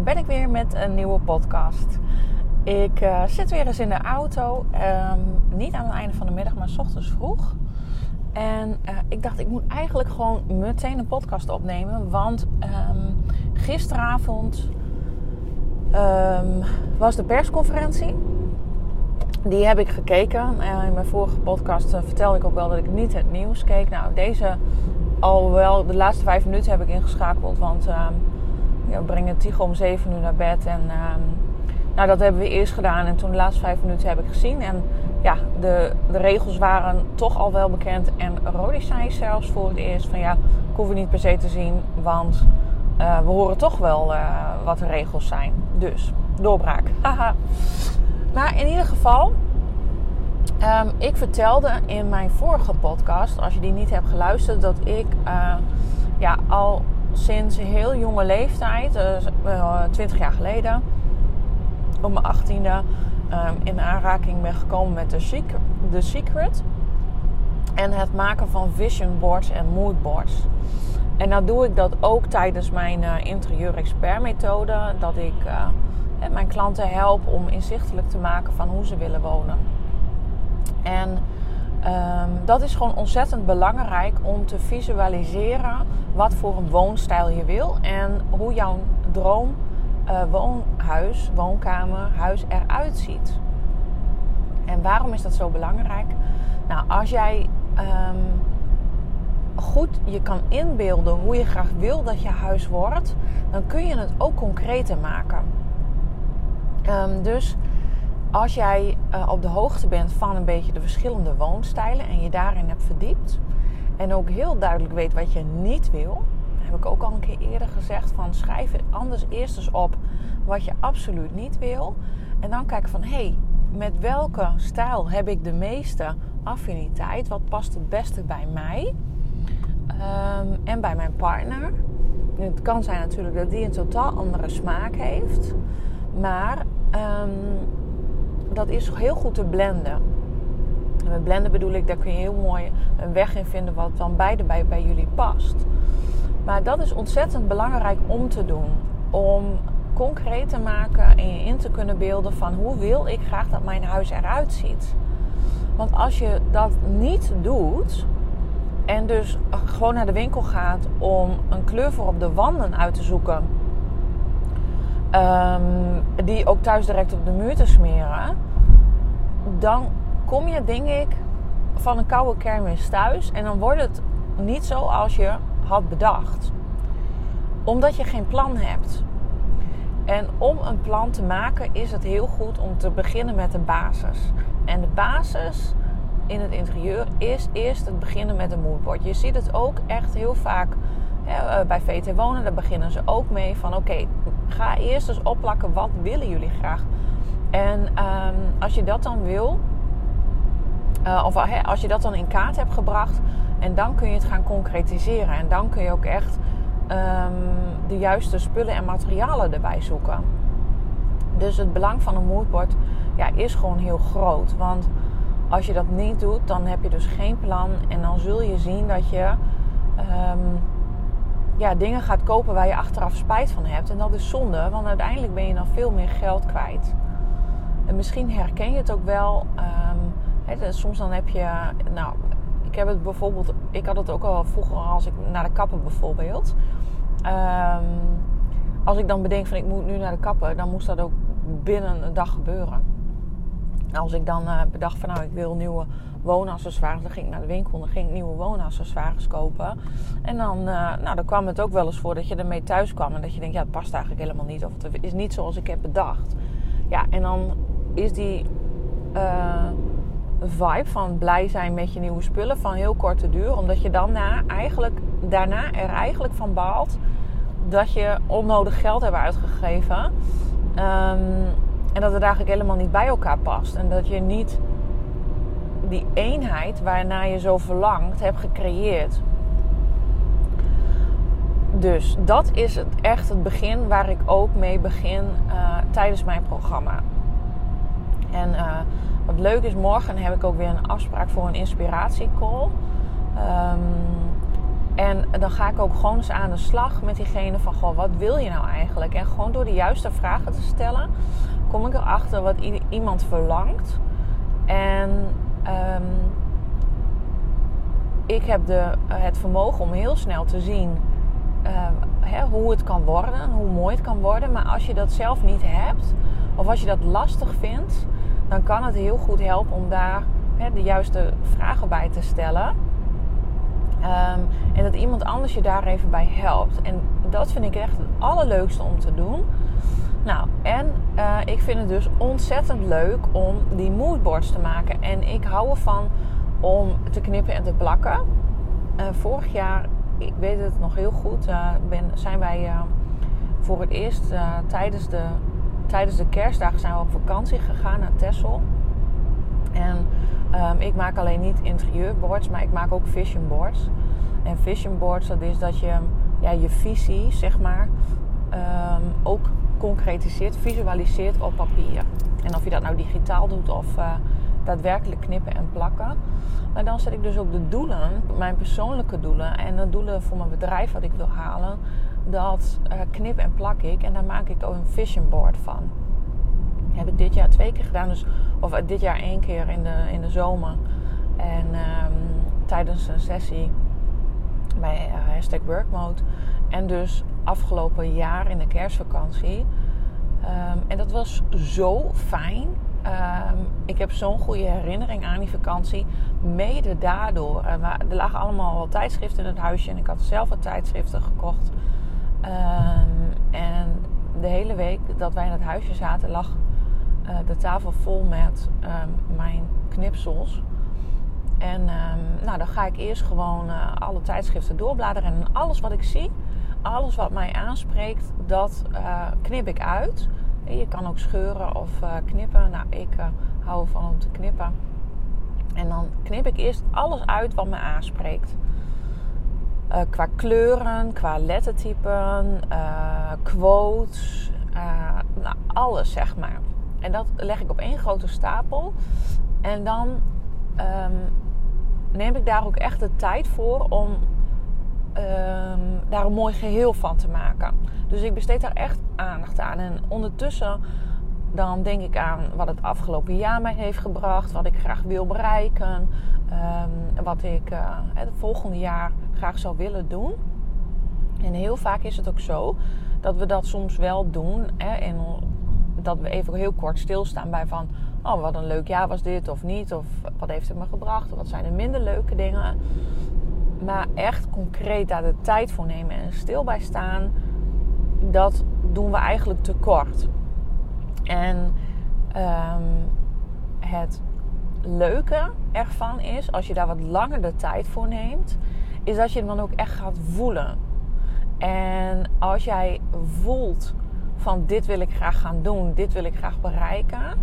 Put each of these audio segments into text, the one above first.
Ben ik weer met een nieuwe podcast. Ik uh, zit weer eens in de auto, um, niet aan het einde van de middag, maar s ochtends vroeg. En uh, ik dacht, ik moet eigenlijk gewoon meteen een podcast opnemen. Want um, gisteravond um, was de persconferentie. Die heb ik gekeken. Uh, in mijn vorige podcast vertelde ik ook wel dat ik niet het nieuws keek. Nou, deze al wel de laatste vijf minuten heb ik ingeschakeld. Want brengen Tigo om zeven uur naar bed. En um, nou, dat hebben we eerst gedaan. En toen de laatste vijf minuten heb ik gezien. En ja, de, de regels waren toch al wel bekend. En Rodi zei zelfs voor het eerst van ja, ik hoef het niet per se te zien. Want uh, we horen toch wel uh, wat de regels zijn. Dus, doorbraak. Haha. maar in ieder geval, um, ik vertelde in mijn vorige podcast, als je die niet hebt geluisterd, dat ik uh, ja, al sinds heel jonge leeftijd, 20 jaar geleden, op mijn 18e, um, in aanraking ben gekomen met The Secret. En het maken van vision boards en mood boards. En nou doe ik dat ook tijdens mijn uh, interieur expert methode. Dat ik uh, mijn klanten help om inzichtelijk te maken van hoe ze willen wonen. En um, dat is gewoon ontzettend belangrijk om te visualiseren wat voor een woonstijl je wil. En hoe jouw droom uh, woonhuis, woonkamer, huis eruit ziet. En waarom is dat zo belangrijk? Nou, als jij... Um, goed je kan inbeelden hoe je graag wil dat je huis wordt, dan kun je het ook concreter maken. Um, dus als jij uh, op de hoogte bent van een beetje de verschillende woonstijlen en je daarin hebt verdiept en ook heel duidelijk weet wat je niet wil, heb ik ook al een keer eerder gezegd van schrijf anders eerst eens op wat je absoluut niet wil en dan kijk van hé, hey, met welke stijl heb ik de meeste affiniteit? Wat past het beste bij mij? Um, en bij mijn partner. Het kan zijn natuurlijk dat die een totaal andere smaak heeft. Maar um, dat is heel goed te blenden. En met blenden bedoel ik, daar kun je heel mooi een weg in vinden wat dan beide bij, bij jullie past. Maar dat is ontzettend belangrijk om te doen. Om concreet te maken en je in te kunnen beelden van hoe wil ik graag dat mijn huis eruit ziet. Want als je dat niet doet, en dus gewoon naar de winkel gaat om een kleur voor op de wanden uit te zoeken. Um, die ook thuis direct op de muur te smeren. Dan kom je, denk ik, van een koude kermis thuis. En dan wordt het niet zo als je had bedacht. Omdat je geen plan hebt. En om een plan te maken is het heel goed om te beginnen met de basis. En de basis in het interieur is eerst het beginnen met een moodboard. Je ziet het ook echt heel vaak bij VT Wonen. Daar beginnen ze ook mee van oké, ga eerst eens opplakken wat willen jullie graag. En um, als je dat dan wil, uh, of als je dat dan in kaart hebt gebracht, en dan kun je het gaan concretiseren. En dan kun je ook echt um, de juiste spullen en materialen erbij zoeken. Dus het belang van een moodboard ja, is gewoon heel groot. Want als je dat niet doet, dan heb je dus geen plan. En dan zul je zien dat je um, ja, dingen gaat kopen waar je achteraf spijt van hebt. En dat is zonde, want uiteindelijk ben je dan veel meer geld kwijt. En misschien herken je het ook wel. He, soms dan heb je. Nou, ik heb het bijvoorbeeld. Ik had het ook al vroeger als ik naar de kapper bijvoorbeeld. Um, als ik dan bedenk van ik moet nu naar de kapper, dan moest dat ook binnen een dag gebeuren als ik dan uh, bedacht van nou ik wil nieuwe woonaccessoires, dan ging ik naar de winkel en dan ging ik nieuwe woonaccessoires kopen. En dan, uh, nou, dan kwam het ook wel eens voor dat je ermee thuis kwam en dat je denkt ja het past eigenlijk helemaal niet of het is niet zoals ik heb bedacht. Ja, en dan is die uh, vibe van blij zijn met je nieuwe spullen van heel korte duur, omdat je dan na eigenlijk daarna er eigenlijk van baalt dat je onnodig geld hebt uitgegeven. Ehm, en dat het eigenlijk helemaal niet bij elkaar past. En dat je niet die eenheid waarnaar je zo verlangt hebt gecreëerd. Dus dat is het, echt het begin waar ik ook mee begin uh, tijdens mijn programma. En uh, wat leuk is, morgen heb ik ook weer een afspraak voor een inspiratiecall. Um, en dan ga ik ook gewoon eens aan de slag met diegene van, goh, wat wil je nou eigenlijk? En gewoon door de juiste vragen te stellen, kom ik erachter wat iemand verlangt. En um, ik heb de, het vermogen om heel snel te zien uh, hè, hoe het kan worden, hoe mooi het kan worden. Maar als je dat zelf niet hebt, of als je dat lastig vindt, dan kan het heel goed helpen om daar hè, de juiste vragen bij te stellen. Um, en dat iemand anders je daar even bij helpt. En dat vind ik echt het allerleukste om te doen. Nou, en uh, ik vind het dus ontzettend leuk om die moodboards te maken. En ik hou ervan om te knippen en te plakken. Uh, vorig jaar, ik weet het nog heel goed, uh, ben, zijn wij voor het eerst tijdens, de, tijdens de kerstdagen zijn we op vakantie gegaan naar Texel. En um, ik maak alleen niet interieurboards, maar ik maak ook vision boards. En vision boards, dat is dat je ja, je visie, zeg maar, um, ook concretiseert, visualiseert op papier. En of je dat nou digitaal doet of uh, daadwerkelijk knippen en plakken. Maar dan zet ik dus ook de doelen, mijn persoonlijke doelen en de doelen voor mijn bedrijf wat ik wil halen. Dat uh, knip en plak ik en daar maak ik ook een vision board van heb ik dit jaar twee keer gedaan. Dus, of eh, dit jaar één keer in de, in de zomer. En um, tijdens een sessie bij uh, hashtag workmode. En dus afgelopen jaar in de kerstvakantie. Um, en dat was zo fijn. Um, ik heb zo'n goede herinnering aan die vakantie. Mede daardoor. Er lagen allemaal wel tijdschriften in het huisje. En ik had zelf wat tijdschriften gekocht. en de hele week dat wij in het huisje zaten, lag uh, de tafel vol met mijn knipsels. En nou, dan ga ik eerst gewoon uh, alle tijdschriften doorbladeren. En alles wat ik zie, alles wat mij aanspreekt, dat uh, knip ik uit. Je kan ook scheuren of knippen. Nou, ik hou ervan om te knippen. En dan knip ik eerst alles uit wat me aanspreekt. qua kleuren, qua lettertypen, quotes, nou, alles zeg maar. En dat leg ik op één grote stapel. En dan um, neem ik daar ook echt de tijd voor om um, daar een mooi geheel van te maken. Dus ik besteed daar echt aandacht aan. En ondertussen dan denk ik aan wat het afgelopen jaar mij heeft gebracht, wat ik graag wil bereiken, um, wat ik uh, het volgende jaar graag zou willen doen. En heel vaak is het ook zo dat we dat soms wel doen hè, in dat we even heel kort stilstaan bij van... Oh, wat een leuk jaar was dit of niet. Of wat heeft het me gebracht. Of wat zijn er minder leuke dingen. Maar echt concreet daar de tijd voor nemen en stil bij staan. Dat doen we eigenlijk te kort. En um, het leuke ervan is, als je daar wat langer de tijd voor neemt, is dat je hem dan ook echt gaat voelen. En als jij voelt van dit wil ik graag gaan doen, dit wil ik graag bereiken,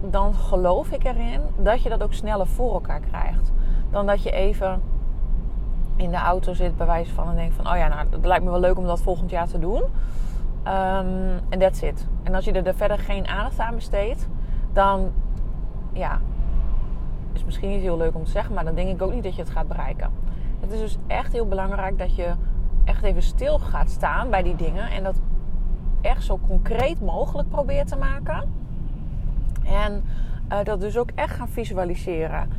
dan geloof ik erin dat je dat ook sneller voor elkaar krijgt. Dan dat je even in de auto zit bij wijze van en denkt van, oh ja, nou, het lijkt me wel leuk om dat volgend jaar te doen. Ehm, en um, that's it. En als je er verder geen aandacht aan besteedt, dan ja, is misschien niet heel leuk om te zeggen, maar dan denk ik ook niet dat je het gaat bereiken. Het is dus echt heel belangrijk dat je echt even stil gaat staan bij die dingen en dat echt zo concreet mogelijk probeer te maken. En uh, dat dus ook echt gaan visualiseren.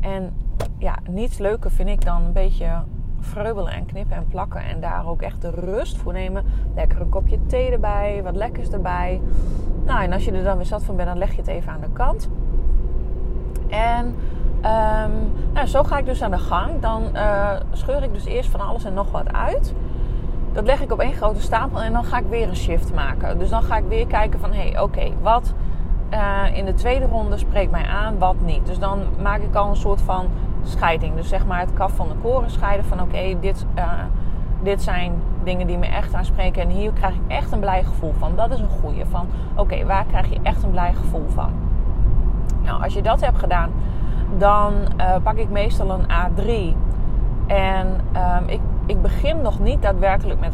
En ja, niets leuker vind ik dan een beetje vreubelen en knippen en plakken. En daar ook echt de rust voor nemen. Lekker een kopje thee erbij, wat lekkers erbij. Nou, en als je er dan weer zat van bent, dan leg je het even aan de kant. En um, nou, zo ga ik dus aan de gang. Dan uh, scheur ik dus eerst van alles en nog wat uit dat leg ik op één grote stapel en dan ga ik weer een shift maken. Dus dan ga ik weer kijken van, hé, hey, oké, wat uh, in de tweede ronde spreekt mij aan, wat niet. Dus dan maak ik al een soort van scheiding. Dus zeg maar het kaf van de koren scheiden van oké, dit, uh, dit zijn dingen die me echt aanspreken en hier krijg ik echt een blij gevoel van. Dat is een goede van oké, waar krijg je echt een blij gevoel van? Nou, als je dat hebt gedaan, dan uh, pak ik meestal een A3 en um, ik, ik begin nog niet daadwerkelijk met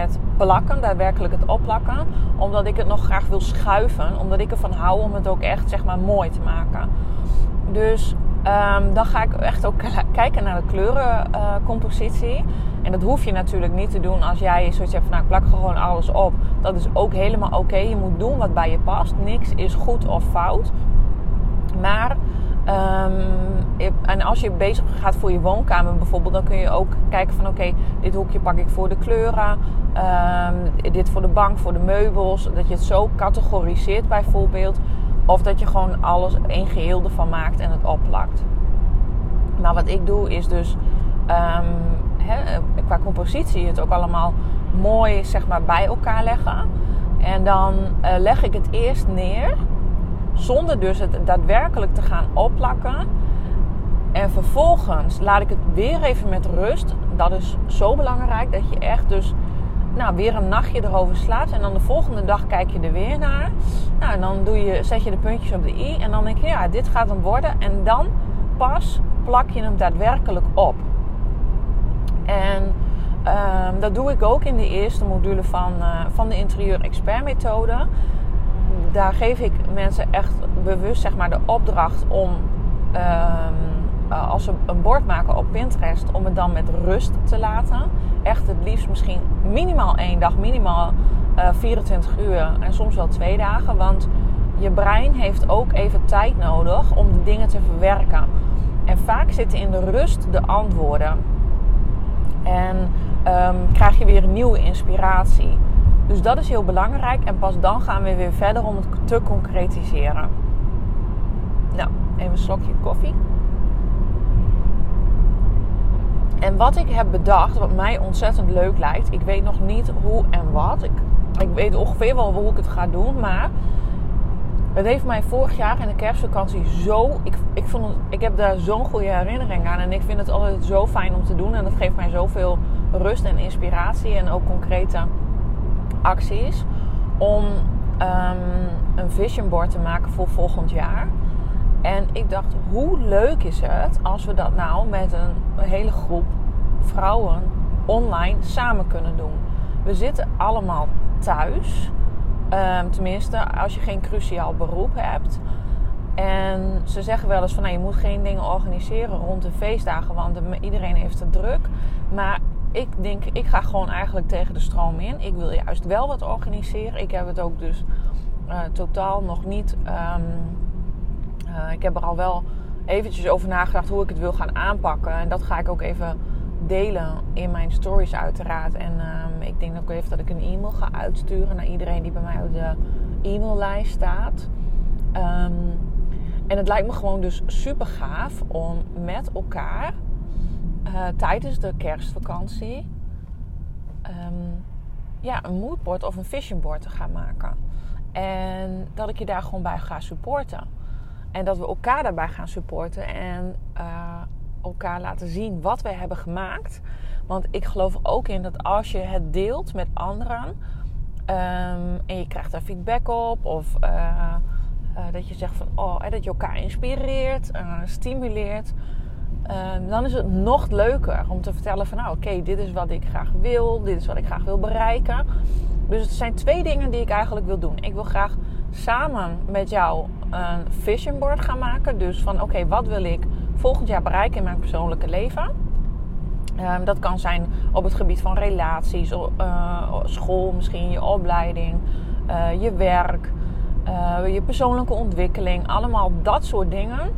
met plakken, daadwerkelijk het opplakken. Omdat ik het nog graag wil schuiven. Omdat ik ervan hou om het ook echt zeg maar mooi te maken. Dus um, dan ga ik echt ook kijken naar de kleurencompositie. en dat hoef je natuurlijk niet te doen als jij zoiets hebt van nou ik plak gewoon alles op. Dat is ook helemaal oké. Je moet doen wat bij je past. Niks is goed of fout. Maar Um, en als je bezig gaat voor je woonkamer bijvoorbeeld, dan kun je ook kijken van oké, dit hoekje pak ik voor de kleuren, um, dit voor de bank, voor de meubels. Dat je het zo categoriseert bijvoorbeeld. Of dat je gewoon alles één geheel ervan maakt en het opplakt. Maar wat ik doe is dus um, qua compositie het ook allemaal mooi zeg maar, bij elkaar leggen. En dan uh, leg ik het eerst neer zonder dus het daadwerkelijk te gaan opplakken. En vervolgens laat ik het weer even met rust. Dat is zo belangrijk dat je echt dus nou, weer een nachtje erover slaapt. En dan de volgende dag kijk je er weer naar. Nou, en dan doe je, zet je de puntjes op de i. En dan denk je, ja, dit gaat hem worden. En dan pas plak je hem daadwerkelijk op. En um, dat doe ik ook in de eerste module van, uh, van de interieur expert methode daar geef ik mensen echt bewust zeg maar, de opdracht om, ehm, eh, als ze een bord maken op Pinterest, om het dan met rust te laten. Echt het liefst misschien minimaal één dag, minimaal uh, eh, 24 uur en soms wel twee dagen. Want je brein heeft ook even tijd nodig om de dingen te verwerken. En vaak zitten in de rust de antwoorden. En um, krijg je weer nieuwe inspiratie. Dus dat is heel belangrijk. En pas dan gaan we weer verder om het te concretiseren. Nou, even een slokje koffie. En wat ik heb bedacht, wat mij ontzettend leuk lijkt. Ik weet nog niet hoe en wat. Ik, ik weet ongeveer wel hoe ik het ga doen. Maar het heeft mij vorig jaar in de kerstvakantie zo. Ik, ik, vond ik heb daar zo'n goede herinnering aan. En ik vind het altijd zo fijn om te doen. En dat geeft mij zoveel rust en inspiratie. En ook concrete acties om um, een vision board te maken voor volgend jaar. Ik dacht, hoe leuk is het als we dat nou met een hele groep vrouwen online samen kunnen doen. We zitten allemaal thuis. Um, tenminste, als je geen cruciaal beroep hebt. En ze zeggen wel eens van nou, je moet geen dingen organiseren rond de feestdagen, want iedereen heeft het druk. Maar ik denk, ik ga gewoon eigenlijk tegen de stroom in. Ik wil juist wel wat organiseren. Ik heb het ook dus uh, totaal nog niet. Um, uh, ik heb er al wel eventjes over nagedacht hoe ik het wil gaan aanpakken. En dat ga ik ook even delen in mijn stories uiteraard. En um, ik denk ook even dat ik een e-mail ga uitsturen naar iedereen die bij mij op de e-maillijst staat. Um, en het lijkt me gewoon dus super gaaf om met elkaar uh, tijdens de kerstvakantie um, ja, een moodboard of een vision board te gaan maken. En dat ik je daar gewoon bij ga supporten. En dat we elkaar daarbij gaan supporten en uh, elkaar laten zien wat we hebben gemaakt. Want ik geloof ook in dat als je het deelt met anderen um, en je krijgt daar feedback op, of uh, dat je zegt van oh, dat je elkaar inspireert, stimuleert Ehm, dan is het nog leuker om te vertellen van nou oké, dit is wat ik graag wil, dit is wat ik graag wil bereiken. Dus het zijn twee dingen die ik eigenlijk wil doen. Ik wil graag samen met jou een vision board gaan maken. Dus van oké, wat wil ik volgend jaar bereiken in mijn persoonlijke leven? Um, dat kan zijn op het gebied van relaties, uh, school, misschien je opleiding, uh, je werk, uh, je persoonlijke ontwikkeling. Allemaal dat soort dingen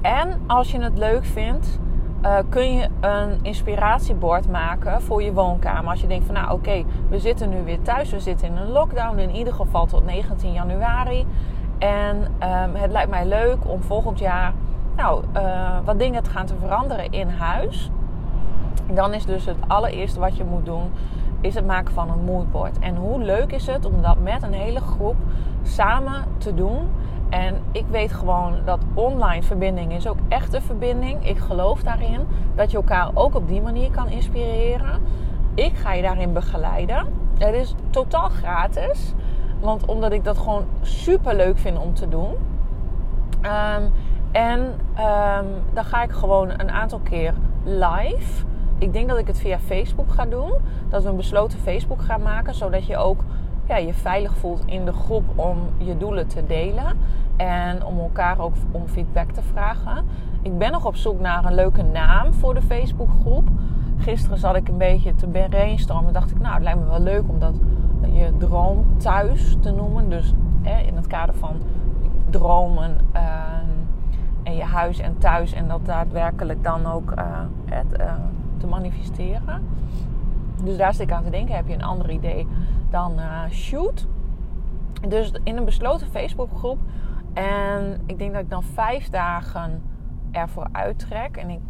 en als je het leuk vindt, uh, kun je een inspiratiebord maken voor je woonkamer. Als je denkt van nou oké, we zitten nu weer thuis. We zitten in een lockdown in ieder geval tot 19 januari. En um, het lijkt mij leuk om volgend jaar nou, uh, wat dingen te gaan te veranderen in huis. Dan is dus het allereerste wat je moet doen, is het maken van een moodboard. En hoe leuk is het om dat met een hele groep samen te doen En ik weet gewoon dat online verbinding is ook echt een verbinding. Ik geloof daarin dat je elkaar ook op die manier kan inspireren. Ik ga je daarin begeleiden. Het is totaal gratis. Want omdat ik dat gewoon super leuk vind om te doen. Ehm, en um, dan ga ik gewoon een aantal keer live. Ik denk dat ik het via Facebook ga doen. Dat we een besloten Facebook gaan maken. Zodat je ook ja, je veilig voelt in de groep om je doelen te delen. En om elkaar ook om feedback te vragen. Ik ben nog op zoek naar een leuke naam voor de Facebookgroep. Gisteren zat ik een beetje te brainstormen. Dacht ik, nou, het lijkt me wel leuk om dat je droom thuis te noemen. Dus in het kader van dromen ehm, en je huis en thuis. En dat daadwerkelijk dan ook uh, het, uh, te manifesteren. Dus daar zit ik aan te denken. Heb je een ander idee, dan uh, shoot. Dus in een besloten Facebookgroep. En ik denk dat ik dan vijf dagen ervoor uittrek. En ik,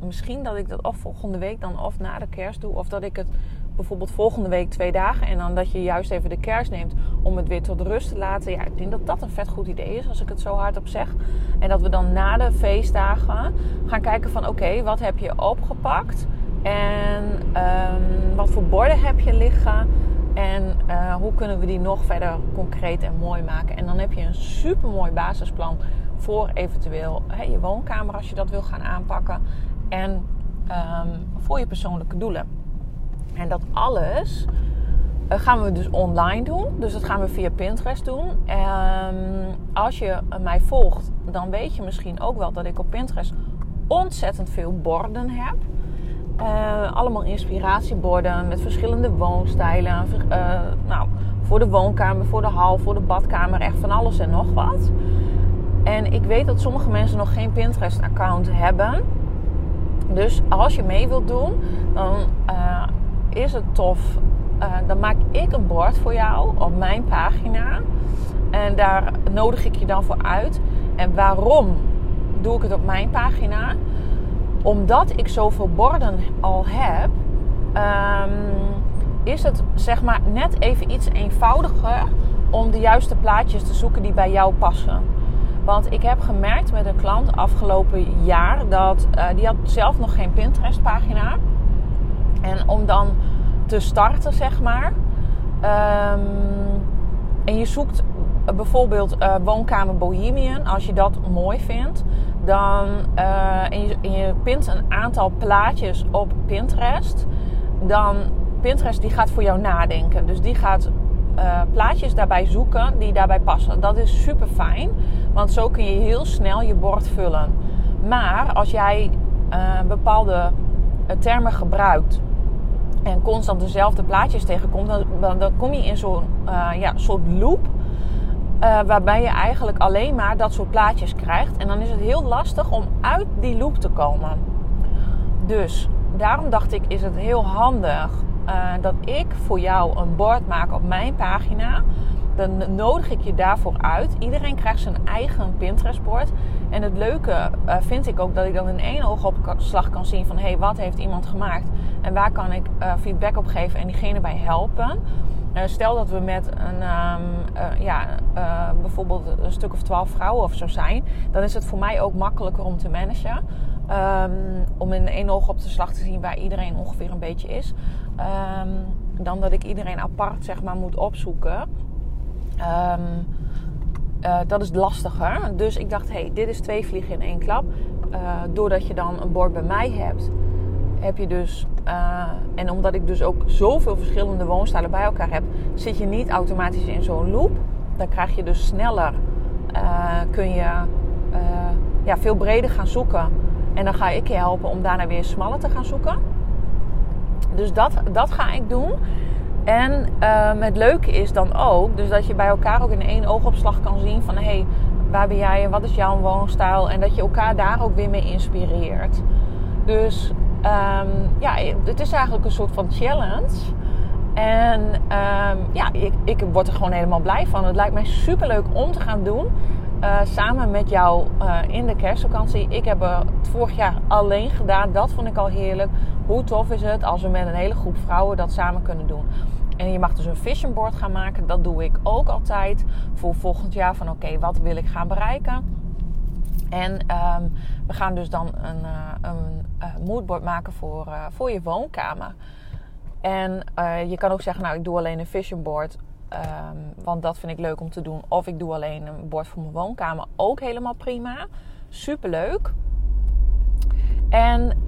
misschien dat ik dat of volgende week dan of na de kerst doe. Of dat ik het bijvoorbeeld volgende week twee dagen. En dan dat je juist even de kerst neemt om het weer tot rust te laten. Ja, ik denk dat dat een vet goed idee is als ik het zo hardop zeg. En dat we dan na de feestdagen gaan kijken van oké, wat heb je opgepakt? En um, wat voor borden heb je liggen? En uh, hoe kunnen we die nog verder concreet en mooi maken? En dan heb je een super mooi basisplan voor eventueel hè, je woonkamer als je dat wil gaan aanpakken. En um, voor je persoonlijke doelen. En dat alles uh, gaan we dus online doen. Dus dat gaan we via Pinterest doen. Um, als je mij volgt, dan weet je misschien ook wel dat ik op Pinterest ontzettend veel borden heb. Uh, allemaal inspiratieborden met verschillende woonstijlen. Uh, nou, voor de woonkamer, voor de hal, voor de badkamer, echt van alles en nog wat. En ik weet dat sommige mensen nog geen Pinterest-account hebben. Dus als je mee wilt doen, dan uh, is het tof. dan maak ik een bord voor jou op mijn pagina. En daar nodig ik je dan voor uit. En waarom doe ik het op mijn pagina? Omdat ik zoveel borden al heb, um, is het zeg maar net even iets eenvoudiger om de juiste plaatjes te zoeken die bij jou passen. Want ik heb gemerkt met een klant afgelopen jaar dat uh, die had zelf nog geen Pinterest pagina. En om dan te starten, zeg maar. Um, en je zoekt bijvoorbeeld uh, woonkamer Bohemian, als je dat mooi vindt, dan uh, en, je, en je pint een aantal plaatjes op Pinterest, dan Pinterest die gaat voor jou nadenken. Dus die gaat plaatjes daarbij zoeken die daarbij passen. Dat is super fijn, want zo kun je heel snel je bord vullen. Maar als jij bepaalde termen gebruikt en constant dezelfde plaatjes tegenkomt, dan, dan kom je in zo'n ja, soort loop uh, waarbij je eigenlijk alleen maar dat soort plaatjes krijgt. En dan is het heel lastig om uit die loop te komen. Dus daarom dacht ik, is het heel handig uh, dat ik voor jou een bord maak op mijn pagina. Dan nodig ik je daarvoor uit. Iedereen krijgt zijn eigen Pinterest-bord. En het leuke uh, vind ik ook dat ik dan in één oogopslag kan zien van... hé, hey, wat heeft iemand gemaakt? En waar kan ik feedback op geven en diegene bij helpen? Uh, stel dat we met een, um, uh, ja, uh, bijvoorbeeld een stuk of twaalf vrouwen of zo zijn, dan is het voor mij ook makkelijker om te managen. Um, om in één oog op de slag te zien waar iedereen ongeveer een beetje is. Um, dan dat ik iedereen apart zeg maar moet opzoeken. dat is lastiger. Dus ik dacht, hey, dit is twee vliegen in één klap. doordat je dan een bord bij mij hebt heb je dus, uh, en omdat ik dus ook zoveel verschillende woonstijlen bij elkaar heb, zit je niet automatisch in zo'n loop. Dan krijg je dus sneller, uh, kun je uh, ja, veel breder gaan zoeken. En dan ga ik je helpen om daarna weer smaller te gaan zoeken. Dus dat, dat ga ik doen. En het leuke is dan ook, dus dat je bij elkaar ook in één oogopslag kan zien van hé, hey, waar ben jij en wat is jouw woonstijl? En dat je elkaar daar ook weer mee inspireert. Dus um, ja, het is eigenlijk een soort van challenge. En um, ja, ik, ik word er gewoon helemaal blij van. Het lijkt mij super leuk om te gaan doen. Uh, samen met jou uh, in de kerstvakantie. Ik heb het vorig jaar alleen gedaan. Dat vond ik al heerlijk. Hoe tof is het als we met een hele groep vrouwen dat samen kunnen doen. En je mag dus een vision board gaan maken. Dat doe ik ook altijd voor volgend jaar. Van oké, wat wil ik gaan bereiken? En ehm, we gaan dus dan een, uh, een uh, moodboard maken voor, uh, voor je woonkamer. En je kan ook zeggen, nou ik doe alleen een vision board. Um, want dat vind ik leuk om te doen. Of ik doe alleen een bord voor mijn woonkamer. Ook helemaal prima. Superleuk. En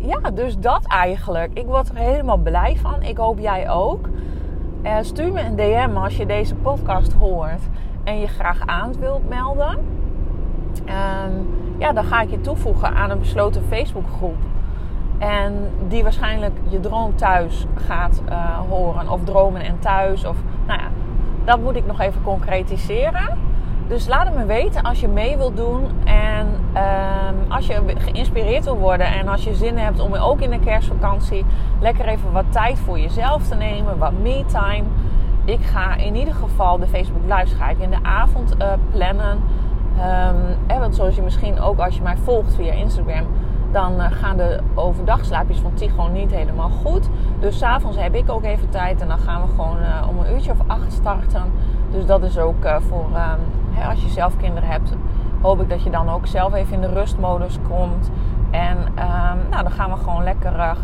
ja, dus dat eigenlijk. Ik word er helemaal blij van. Ik hoop jij ook. stuur me een DM als je deze podcast hoort en je graag aan wilt melden. Um, ja, dan ga ik je toevoegen aan een besloten Facebookgroep. En die waarschijnlijk je droom thuis gaat uh, horen. Of dromen en thuis. Of, nou ja, dat moet ik nog even concretiseren. Dus laat het me weten als je mee wilt doen. En um, als je geïnspireerd wil worden. En als je zin hebt om ook in de kerstvakantie lekker even wat tijd voor jezelf te nemen. Wat me-time. Ik ga in ieder geval de Facebook ga ik in de avond uh, plannen. Um, want zoals je misschien ook als je mij volgt via Instagram, dan uh, gaan de overdagslaapjes van Tigo niet helemaal goed. Dus s'avonds heb ik ook even tijd en dan gaan we gewoon uh, om een uurtje of acht starten. Dus dat is ook uh, voor um, als je zelf kinderen hebt, hoop ik dat je dan ook zelf even in de rustmodus komt. En um, nou, dan gaan we gewoon lekker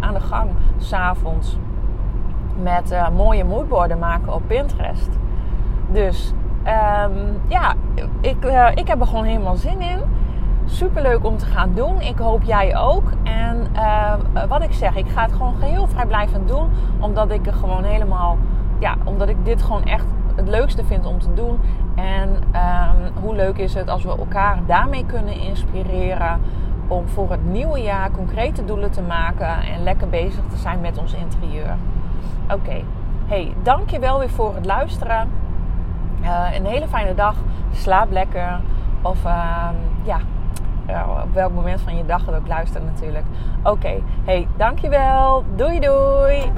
aan de gang s'avonds met mooie moodboarden maken op Pinterest. Dus um, ja, ik, uh, ik heb er gewoon helemaal zin in. Super leuk om te gaan doen. Ik hoop jij ook. En uh, wat ik zeg, ik ga het gewoon geheel vrijblijvend doen. Omdat ik er gewoon helemaal, ja, omdat ik dit gewoon echt het leukste vind om te doen. En um, hoe leuk is het als we elkaar daarmee kunnen inspireren. Om voor het nieuwe jaar concrete doelen te maken. En lekker bezig te zijn met ons interieur. Oké, okay. hey, dankjewel weer voor het luisteren. Uh, een hele fijne dag. Slaap lekker. Of uh, ja, op welk moment van je dag het ook luistert natuurlijk. Oké, okay. hey, dankjewel. Doei doei.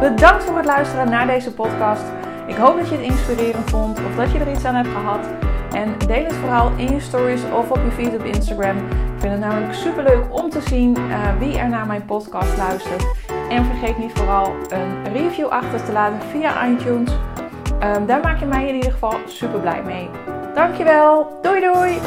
Bedankt voor het luisteren naar deze podcast. Ik hoop dat je het inspirerend vond of dat je er iets aan hebt gehad. En deel het vooral in je stories of op je feed op Instagram. Ik vind het namelijk super leuk om te zien uh, wie er naar mijn podcast luistert. En vergeet niet vooral een review achter te laten via iTunes. Um, daar maak je mij in ieder geval super blij mee. Dankjewel. Doei doei.